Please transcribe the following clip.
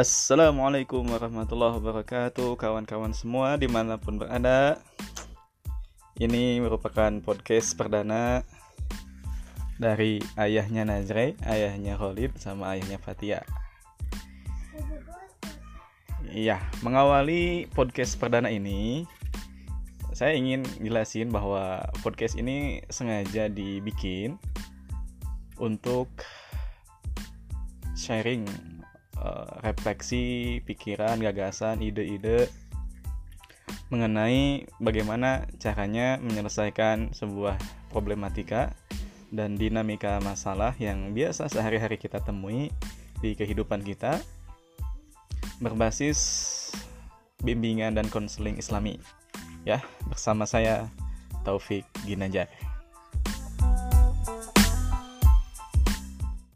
Assalamualaikum warahmatullahi wabarakatuh Kawan-kawan semua di mana pun berada. Ini merupakan podcast perdana Dari ayahnya Nazre, ayahnya Khalid, sama ayahnya Fatia Iya, mengawali podcast perdana ini Saya ingin jelasin bahwa podcast ini sengaja dibikin Untuk sharing Eh, refleksi pikiran gagasan ide-ide mengenai bagaimana caranya menyelesaikan sebuah problematika dan dinamika masalah yang biasa sehari-hari kita temui di kehidupan kita berbasis bimbingan dan konseling islami. Ya bersama saya Taufik Ginanjar